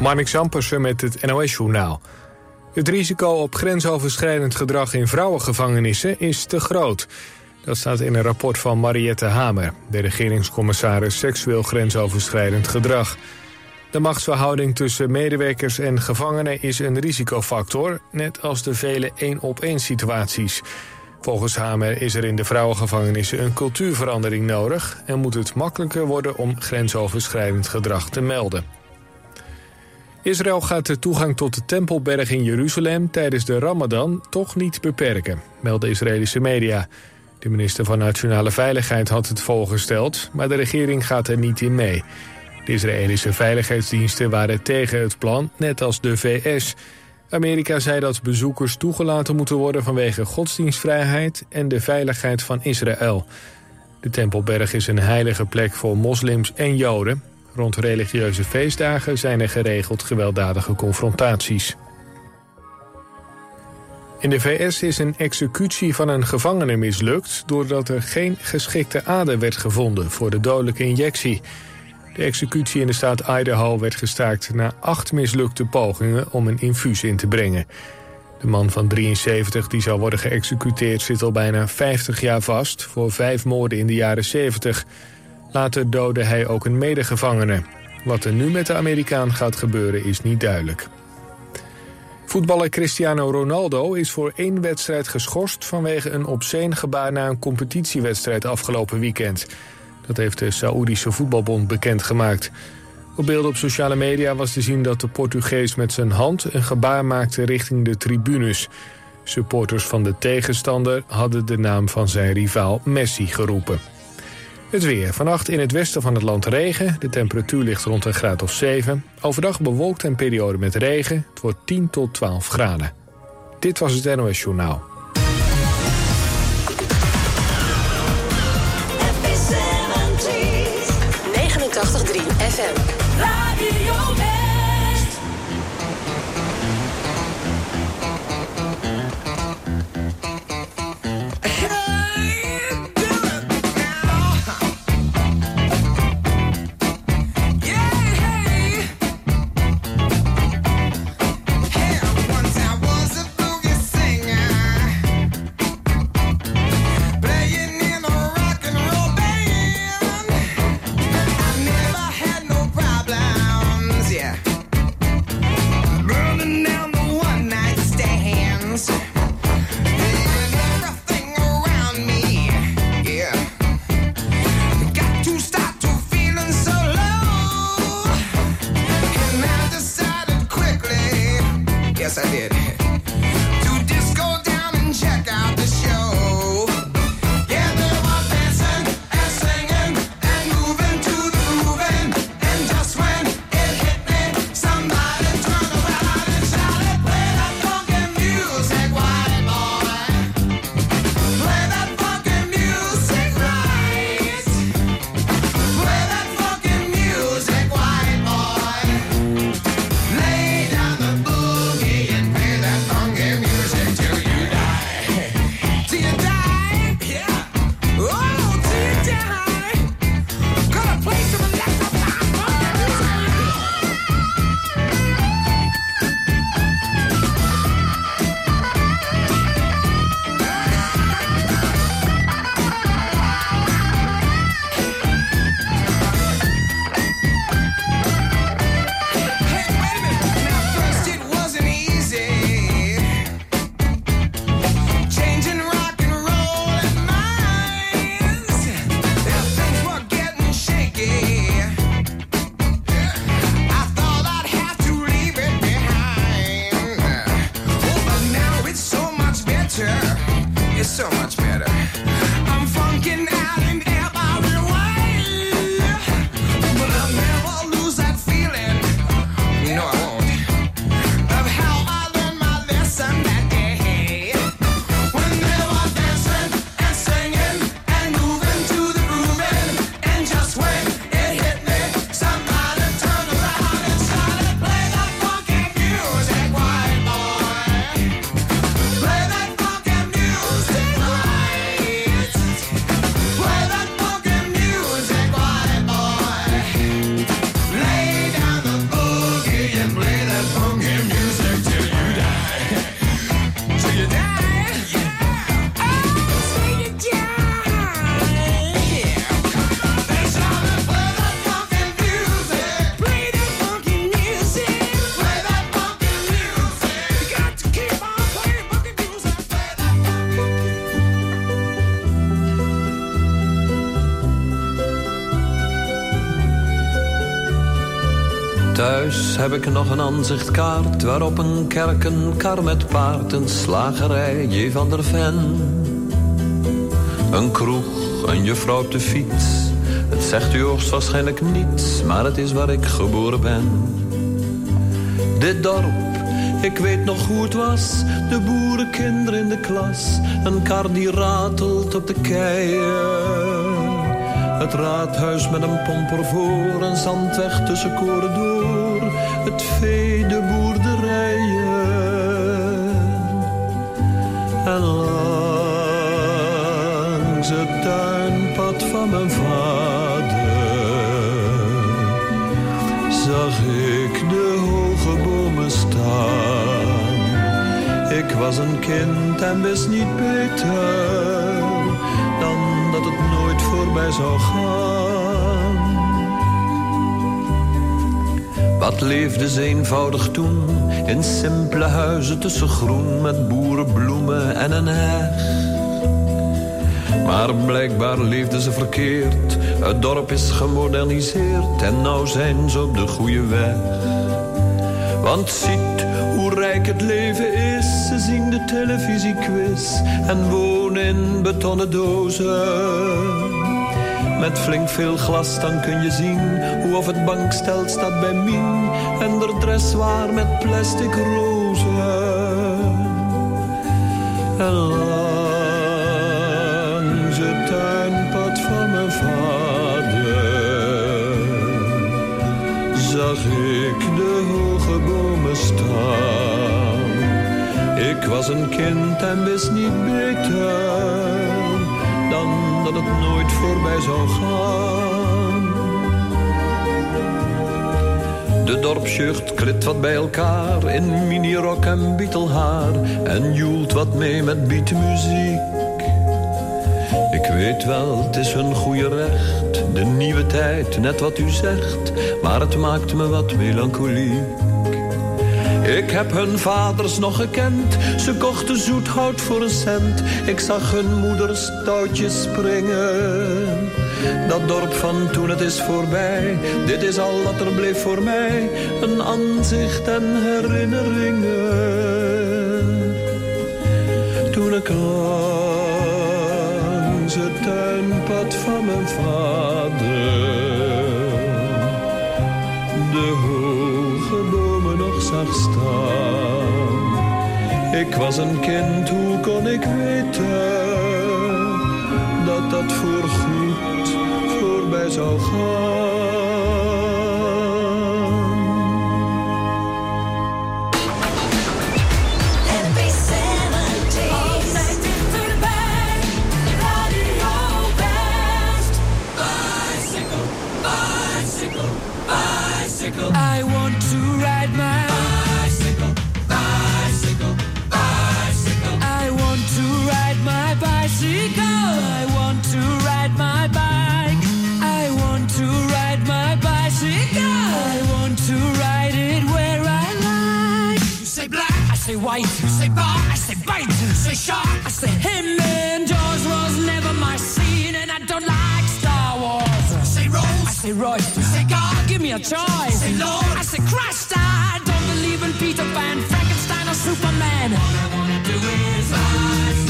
Marnik Zampersen met het NOS-journaal. Het risico op grensoverschrijdend gedrag in vrouwengevangenissen is te groot. Dat staat in een rapport van Mariette Hamer, de regeringscommissaris seksueel grensoverschrijdend gedrag. De machtsverhouding tussen medewerkers en gevangenen is een risicofactor, net als de vele één-op-één situaties. Volgens Hamer is er in de vrouwengevangenissen een cultuurverandering nodig en moet het makkelijker worden om grensoverschrijdend gedrag te melden. Israël gaat de toegang tot de Tempelberg in Jeruzalem tijdens de Ramadan toch niet beperken, melden Israëlische media. De minister van Nationale Veiligheid had het voorgesteld, maar de regering gaat er niet in mee. De Israëlische veiligheidsdiensten waren tegen het plan, net als de VS. Amerika zei dat bezoekers toegelaten moeten worden vanwege godsdienstvrijheid en de veiligheid van Israël. De Tempelberg is een heilige plek voor moslims en joden. Rond religieuze feestdagen zijn er geregeld gewelddadige confrontaties. In de VS is een executie van een gevangene mislukt... doordat er geen geschikte ader werd gevonden voor de dodelijke injectie. De executie in de staat Idaho werd gestaakt na acht mislukte pogingen om een infuus in te brengen. De man van 73 die zou worden geëxecuteerd zit al bijna 50 jaar vast... voor vijf moorden in de jaren 70. Later doodde hij ook een medegevangene. Wat er nu met de Amerikaan gaat gebeuren is niet duidelijk. Voetballer Cristiano Ronaldo is voor één wedstrijd geschorst... vanwege een obscene gebaar na een competitiewedstrijd afgelopen weekend. Dat heeft de Saoedische Voetbalbond bekendgemaakt. Op beelden op sociale media was te zien dat de Portugees met zijn hand... een gebaar maakte richting de tribunes. Supporters van de tegenstander hadden de naam van zijn rivaal Messi geroepen. Het weer. Vannacht in het westen van het land regen. De temperatuur ligt rond een graad of 7. Overdag bewolkt en periode met regen. Het wordt 10 tot 12 graden. Dit was het NOS Journaal. FM. Heb ik nog een aanzichtkaart waarop een kerk, een kar met paard, een slagerij, J. van der Ven. Een kroeg, een juffrouw op de fiets. Het zegt u hoogstwaarschijnlijk niets, maar het is waar ik geboren ben. Dit dorp, ik weet nog hoe het was, de boerenkinderen in de klas. Een kar die ratelt op de keien. Het raadhuis met een pomper voor, een zandweg tussen koren door. Het de boerderijen. En langs het tuinpad van mijn vader zag ik de hoge bomen staan. Ik was een kind en wist niet beter dan dat het nooit voorbij zou gaan. Wat leefde ze eenvoudig toen, in simpele huizen tussen groen met boerenbloemen en een heg. Maar blijkbaar leefden ze verkeerd, het dorp is gemoderniseerd en nou zijn ze op de goede weg. Want ziet hoe rijk het leven is. Ze zien de televisiequiz en wonen in betonnen dozen. Met flink veel glas dan kun je zien of het bankstel staat bij Mien. En de dressoir met plastic rozen. En langs het tuinpad van mijn vader zag ik de hoge bomen staan. Ik was een kind en wist niet beter dan dat het nooit voorbij zou gaan. De dorpsjucht klit wat bij elkaar in minirok en bietelhaar en joelt wat mee met beatmuziek. Ik weet wel, het is hun goede recht, de nieuwe tijd, net wat u zegt, maar het maakt me wat melancholiek. Ik heb hun vaders nog gekend, ze kochten zoethout voor een cent. Ik zag hun moeders touwtjes springen. Dat dorp van toen het is voorbij, dit is al wat er bleef voor mij. Een aanzicht en herinneringen. Toen ik langs het tuinpad van mijn vader de zag staan. Ik was een kind, hoe kon ik weten dat dat voorgoed voorbij zou gaan? I want to ride say white. You say bar, I say bite. You say shark, I say him. And Jaws was never my scene, and I don't like Star Wars. Say Rose, I say. You say God, give me a choice. Say Lord, I say Christ. I don't believe in Peter Pan, Frankenstein, or Superman. All I wanna do is bicycle,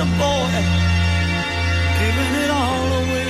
A boy, giving it all away.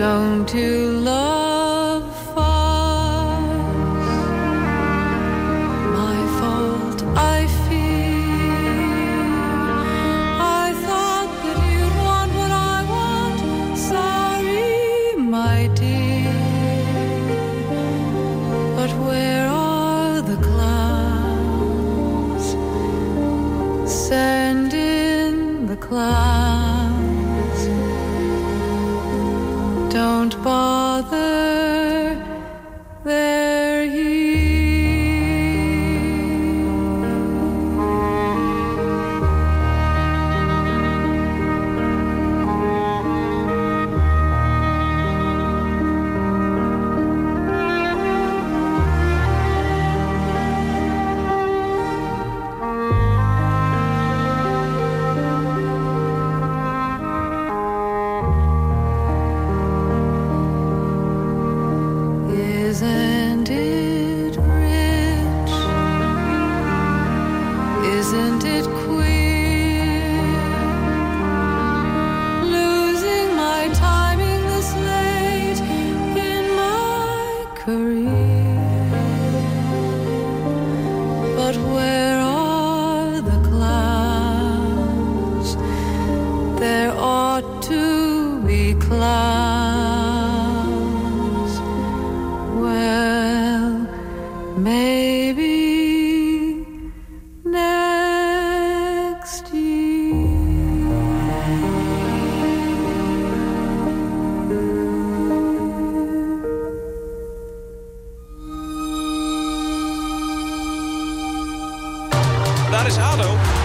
Don't love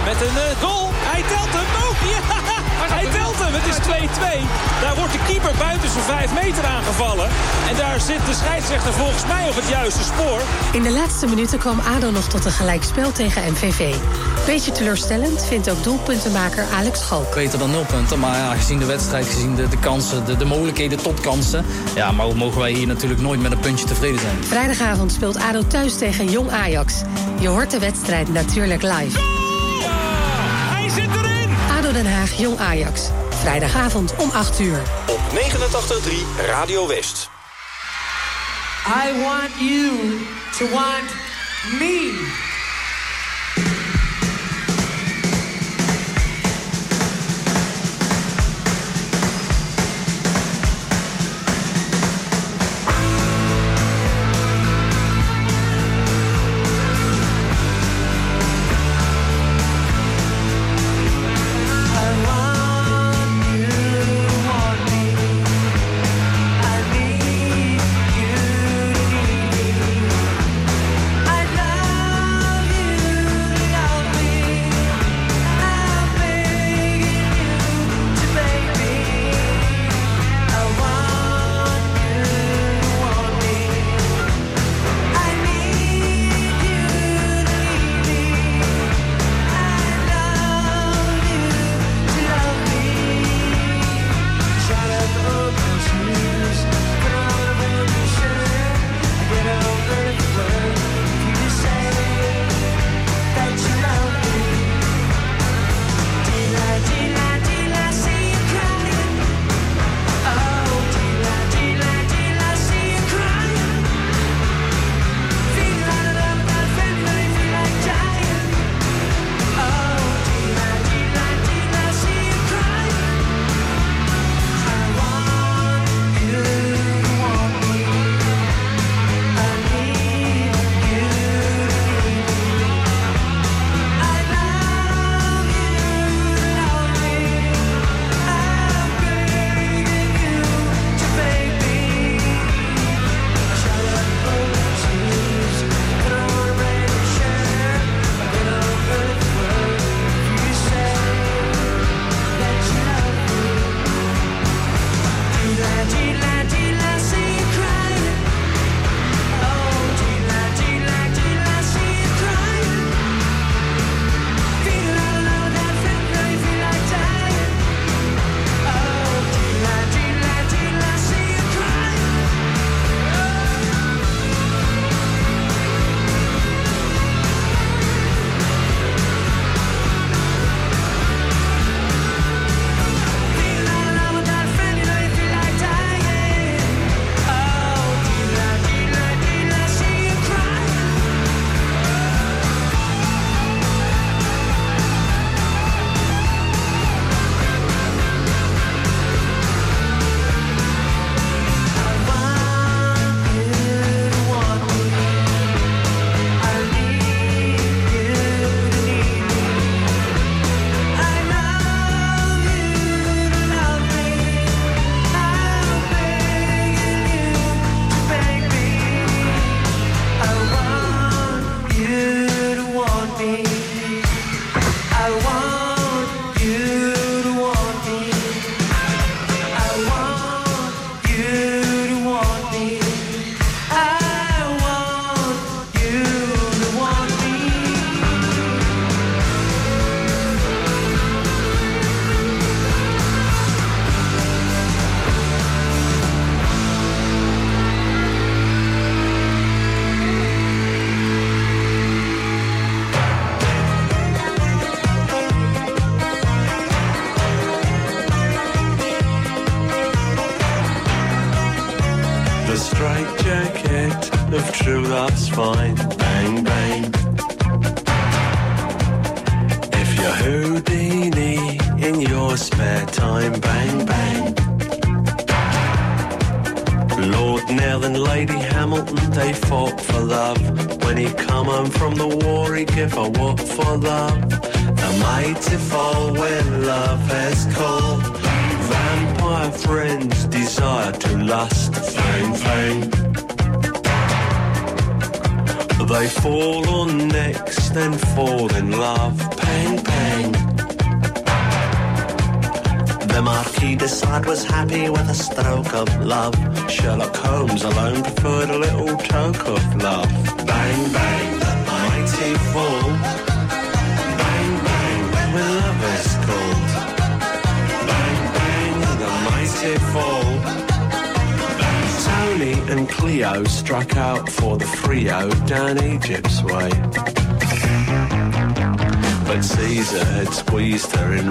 met een eh, goal. Hij telt hem ook. Hij telt hem. Het is 2-2. Daar wordt de keeper buiten zijn 5 meter aangevallen. En daar zit de scheidsrechter volgens mij op het juiste spoor. In de laatste minuten kwam ADO nog tot een gelijkspel tegen MVV. Beetje teleurstellend vindt ook doelpuntenmaker Alex Schalk. Beter dan nul punten, maar ja, gezien de wedstrijd, gezien de, de kansen, de, de mogelijkheden tot kansen... ja, maar mogen wij hier natuurlijk nooit met een puntje tevreden zijn. Vrijdagavond speelt ADO thuis tegen Jong Ajax. Je hoort de wedstrijd natuurlijk live. Hij zit er ADO Den Haag Jong Ajax. Vrijdagavond om 8 uur. Op 89.3 Radio West. I want you to want me.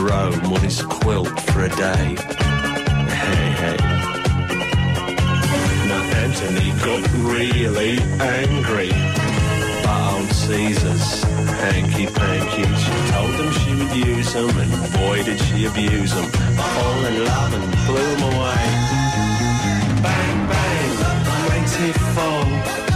Rome on his quilt for a day. Hey, hey. Now Anthony got really angry. But old Caesar's hanky panky, she told them she would use them, and boy did she abuse them. I fall in love and blew them away. Bang, bang, 24.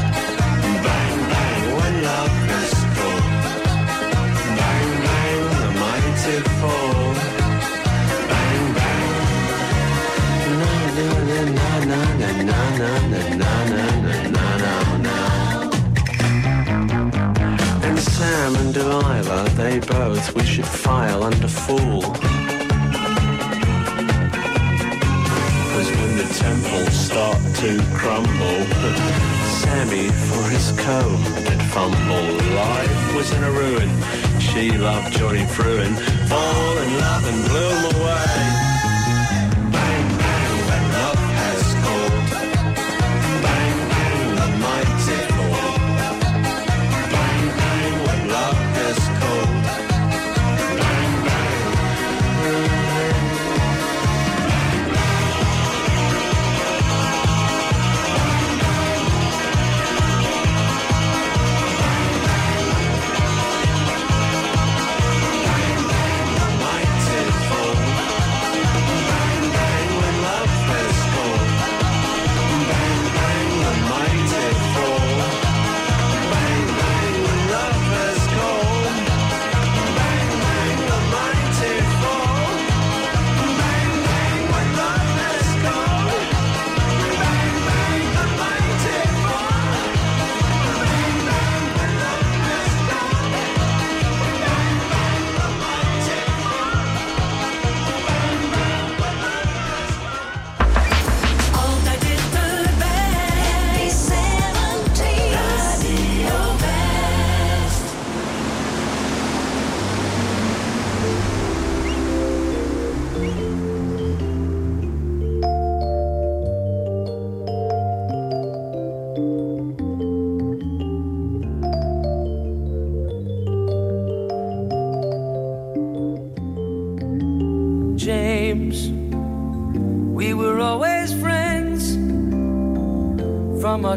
And Sam and Delilah, they both wish it file under when the temples start to crumble, Sammy for his comb did fumble. Life was in a ruin. She loved Johnny Fruin. Fall in love and blew him away.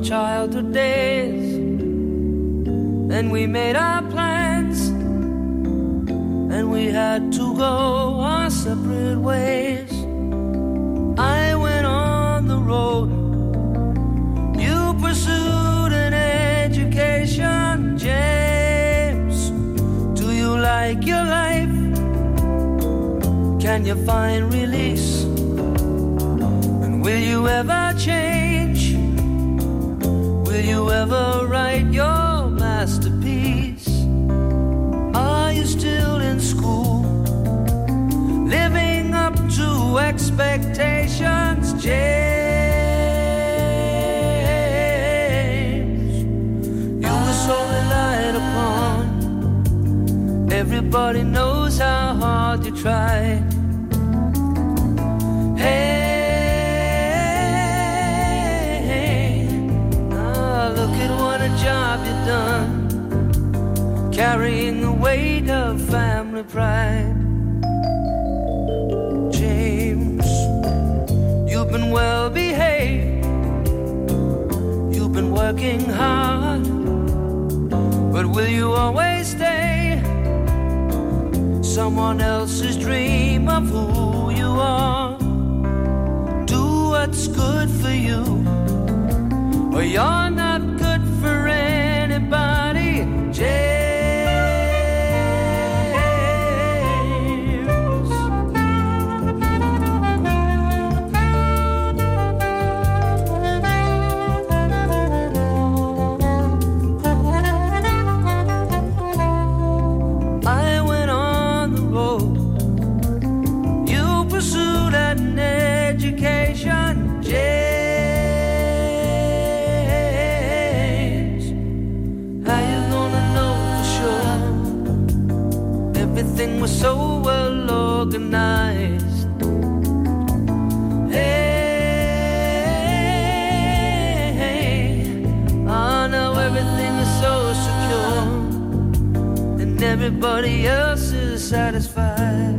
Childhood days. Then we made our plans, and we had to go our separate ways. I went on the road, you pursued an education. James, do you like your life? Can you find release? Ever write your masterpiece? Are you still in school? Living up to expectations, James. You were so relied upon. Everybody knows how hard you tried. Carrying the weight of family pride. James, you've been well behaved, you've been working hard, but will you always stay? Someone else's dream of who you are. Do what's good for you Well, you're not good for anybody, James. Everybody else is satisfied.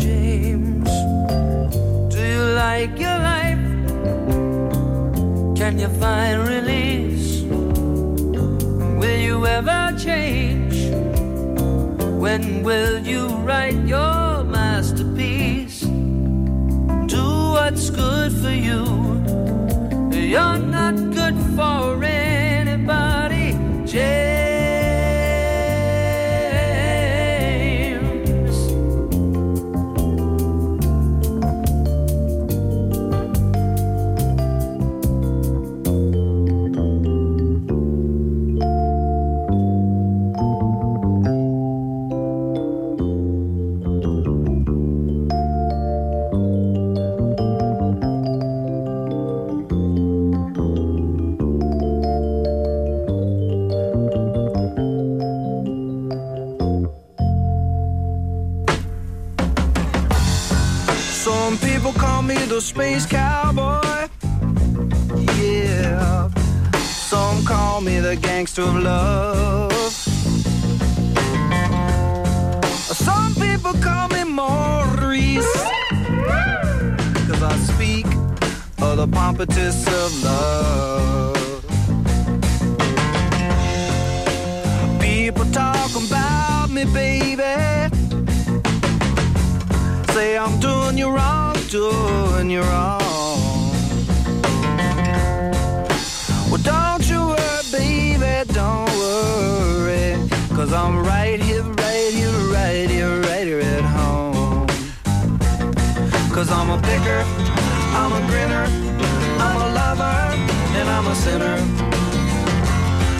James, do you like your life? Can you find release? Will you ever change? When will you write your masterpiece? Do what's good for you. You're not good for anybody, the space cowboy. Yeah. Some call me the gangster of love. Some people call me Maurice. Cause I speak of the pompatus of love. People talk about me, baby. Say I'm doing you wrong, doing you wrong. Well, don't you worry, baby, don't worry. Cause I'm right here, right here, right here, right here at home. Cause I'm a picker, I'm a grinner, I'm a lover, and I'm a sinner.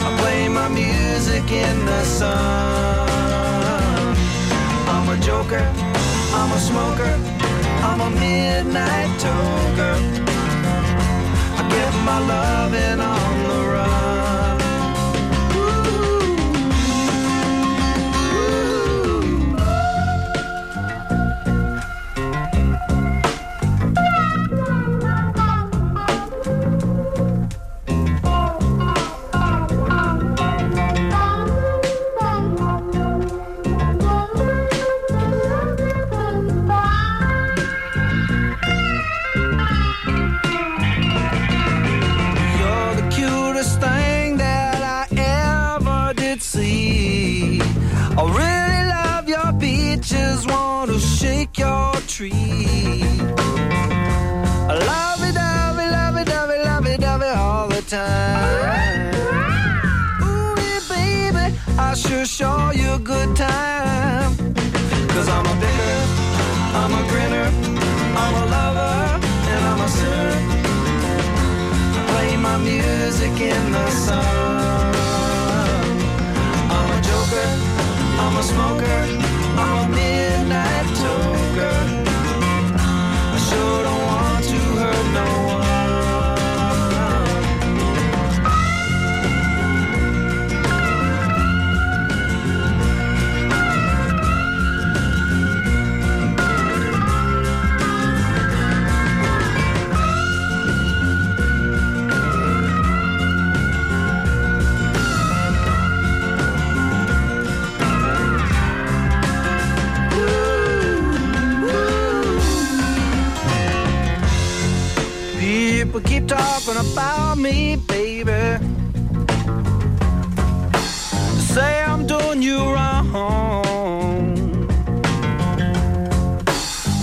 I play my music in the sun. I'm a joker, I'm a smoker, I'm a midnight toker. I get my loving on the run. Talking about me, baby. Say I'm doing you wrong.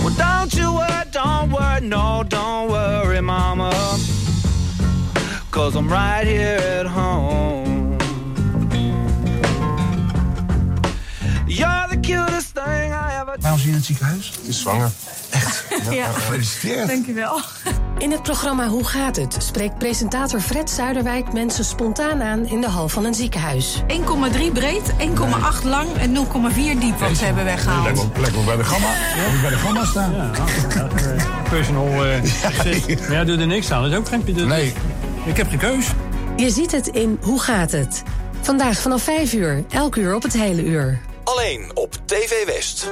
Well, don't you worry, don't worry, no, don't worry, mama. cause I'm right here at home. You're the cutest thing I ever. Waarom zie je in het ziekenhuis? Is zwanger. Echt? Ja. Gefeliciteerd. Dankjewel. In het programma Hoe gaat het? spreekt presentator Fred Zuiderwijk mensen spontaan aan in de hal van een ziekenhuis. 1,3 breed, 1,8 lang en 0,4 diep wat ze hebben weggehaald. Lijkt wel bij de gamma. Ja. bij de gamma staan. Ja, personal eh. Maar ja, doe er niks aan. Dat is ook geen... dat- Nee. Ik heb geen keus. Je ziet het in Hoe gaat het? Vandaag vanaf 5 uur, elk uur op het hele uur. Alleen op TV West.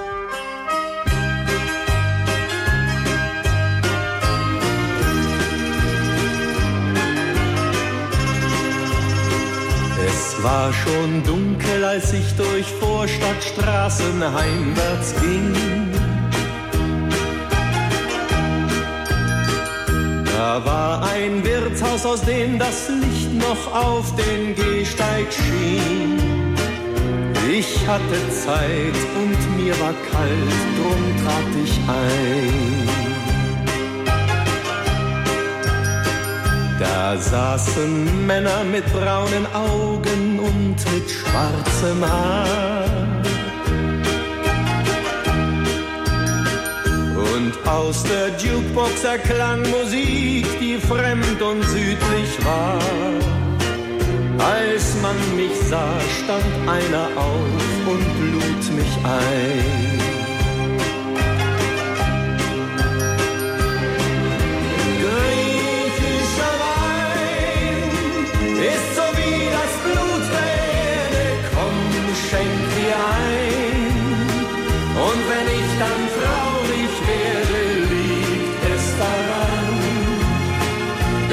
War schon dunkel, als ich durch Vorstadtstraßen heimwärts ging. Da war ein Wirtshaus, aus dem das Licht noch auf den Gehsteig schien. Ich hatte Zeit und mir war kalt, drum trat ich ein. Da saßen Männer mit braunen Augen und mit schwarzem Haar. Und aus der Jukebox erklang Musik, die fremd und südlich war. Als man mich sah, stand einer auf und lud mich ein.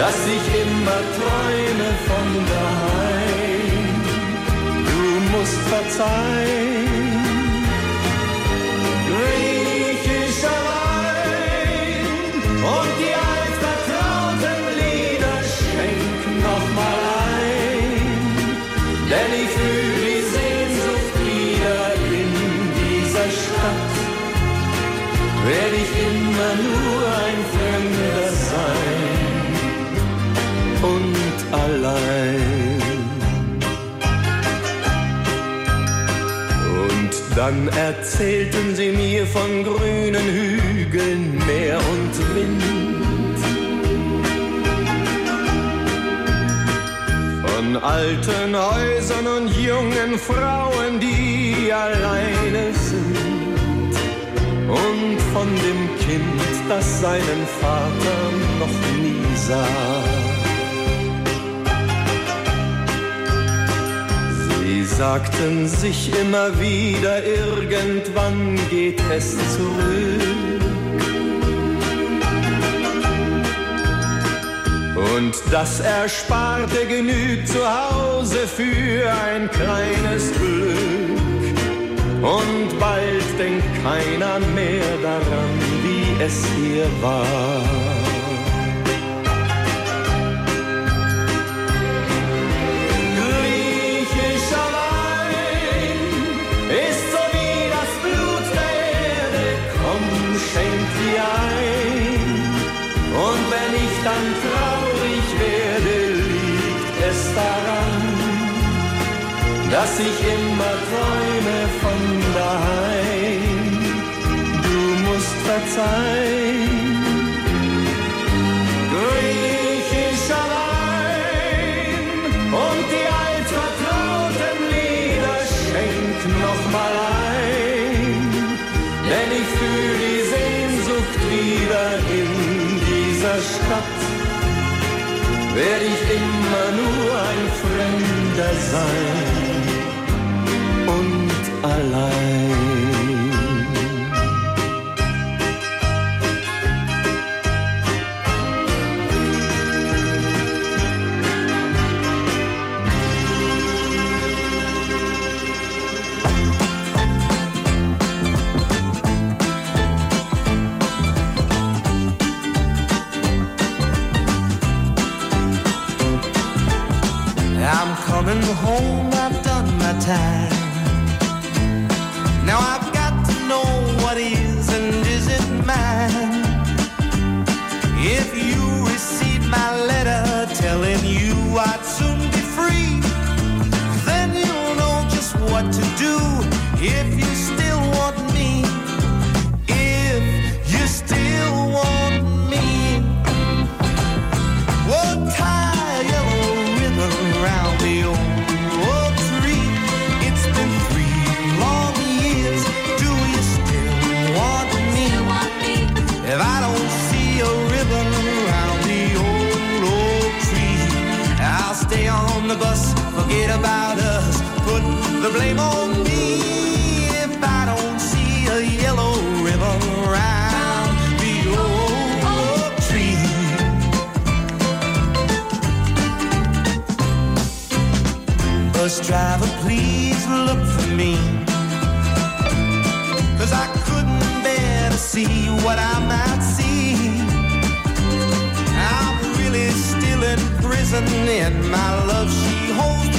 Dass ich immer träume von daheim. Du musst verzeihen. Dann erzählten sie mir von grünen Hügeln, Meer und Wind. Von alten Häusern und jungen Frauen, die alleine sind. Und von dem Kind, das seinen Vater noch nie sah. Sagten sich immer wieder, irgendwann geht es zurück. Und das Ersparte genügt zu Hause für ein kleines Glück. Und bald denkt keiner mehr daran, wie es hier war. Dass ich immer träume von daheim. Du musst verzeihen. Griechischer Wein und die altvertrauten Lieder schenk noch mal ein, denn ich fühle die Sehnsucht wieder in dieser Stadt. Werde ich immer nur ein Fremder sein and my love, she holds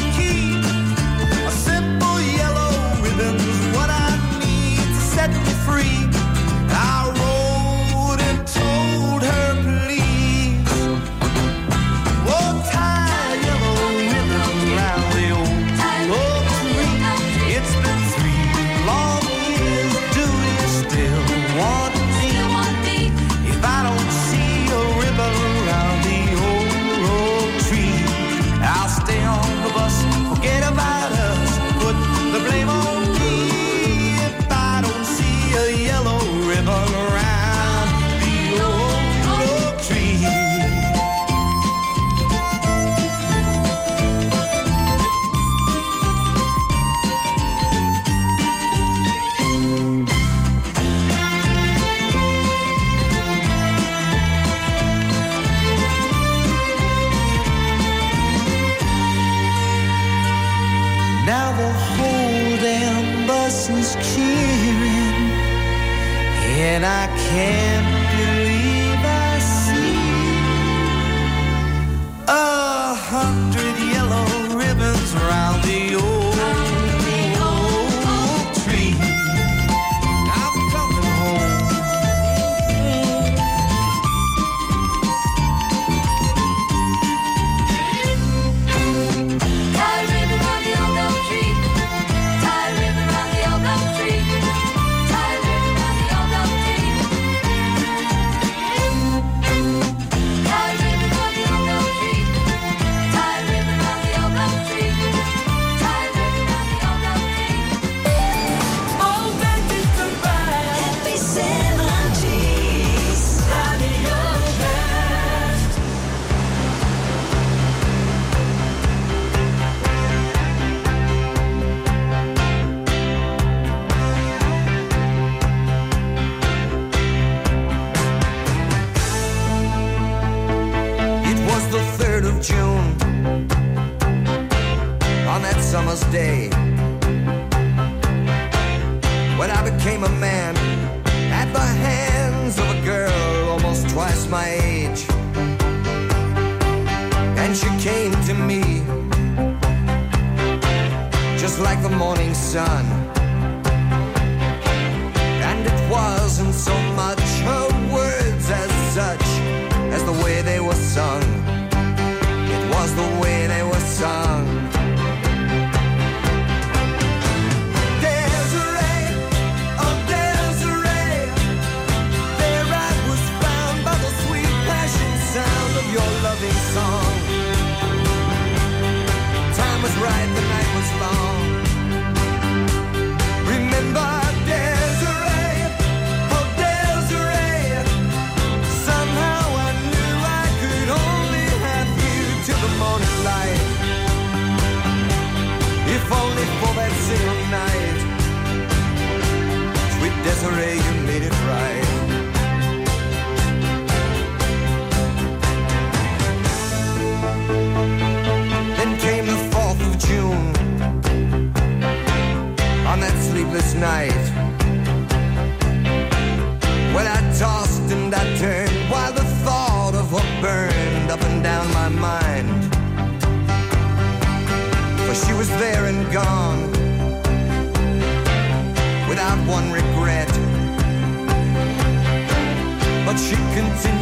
continue.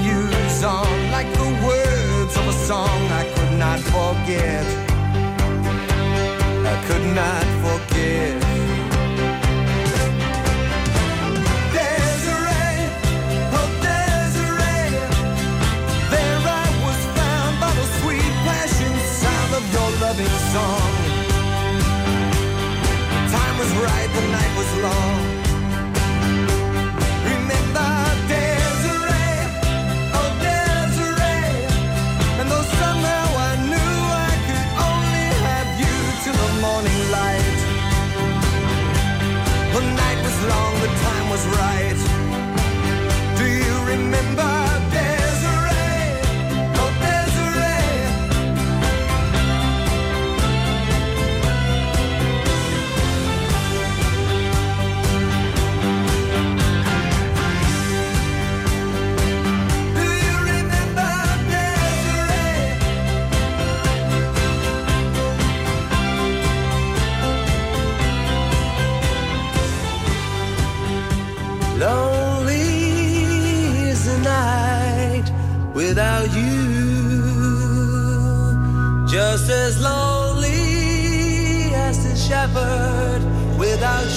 without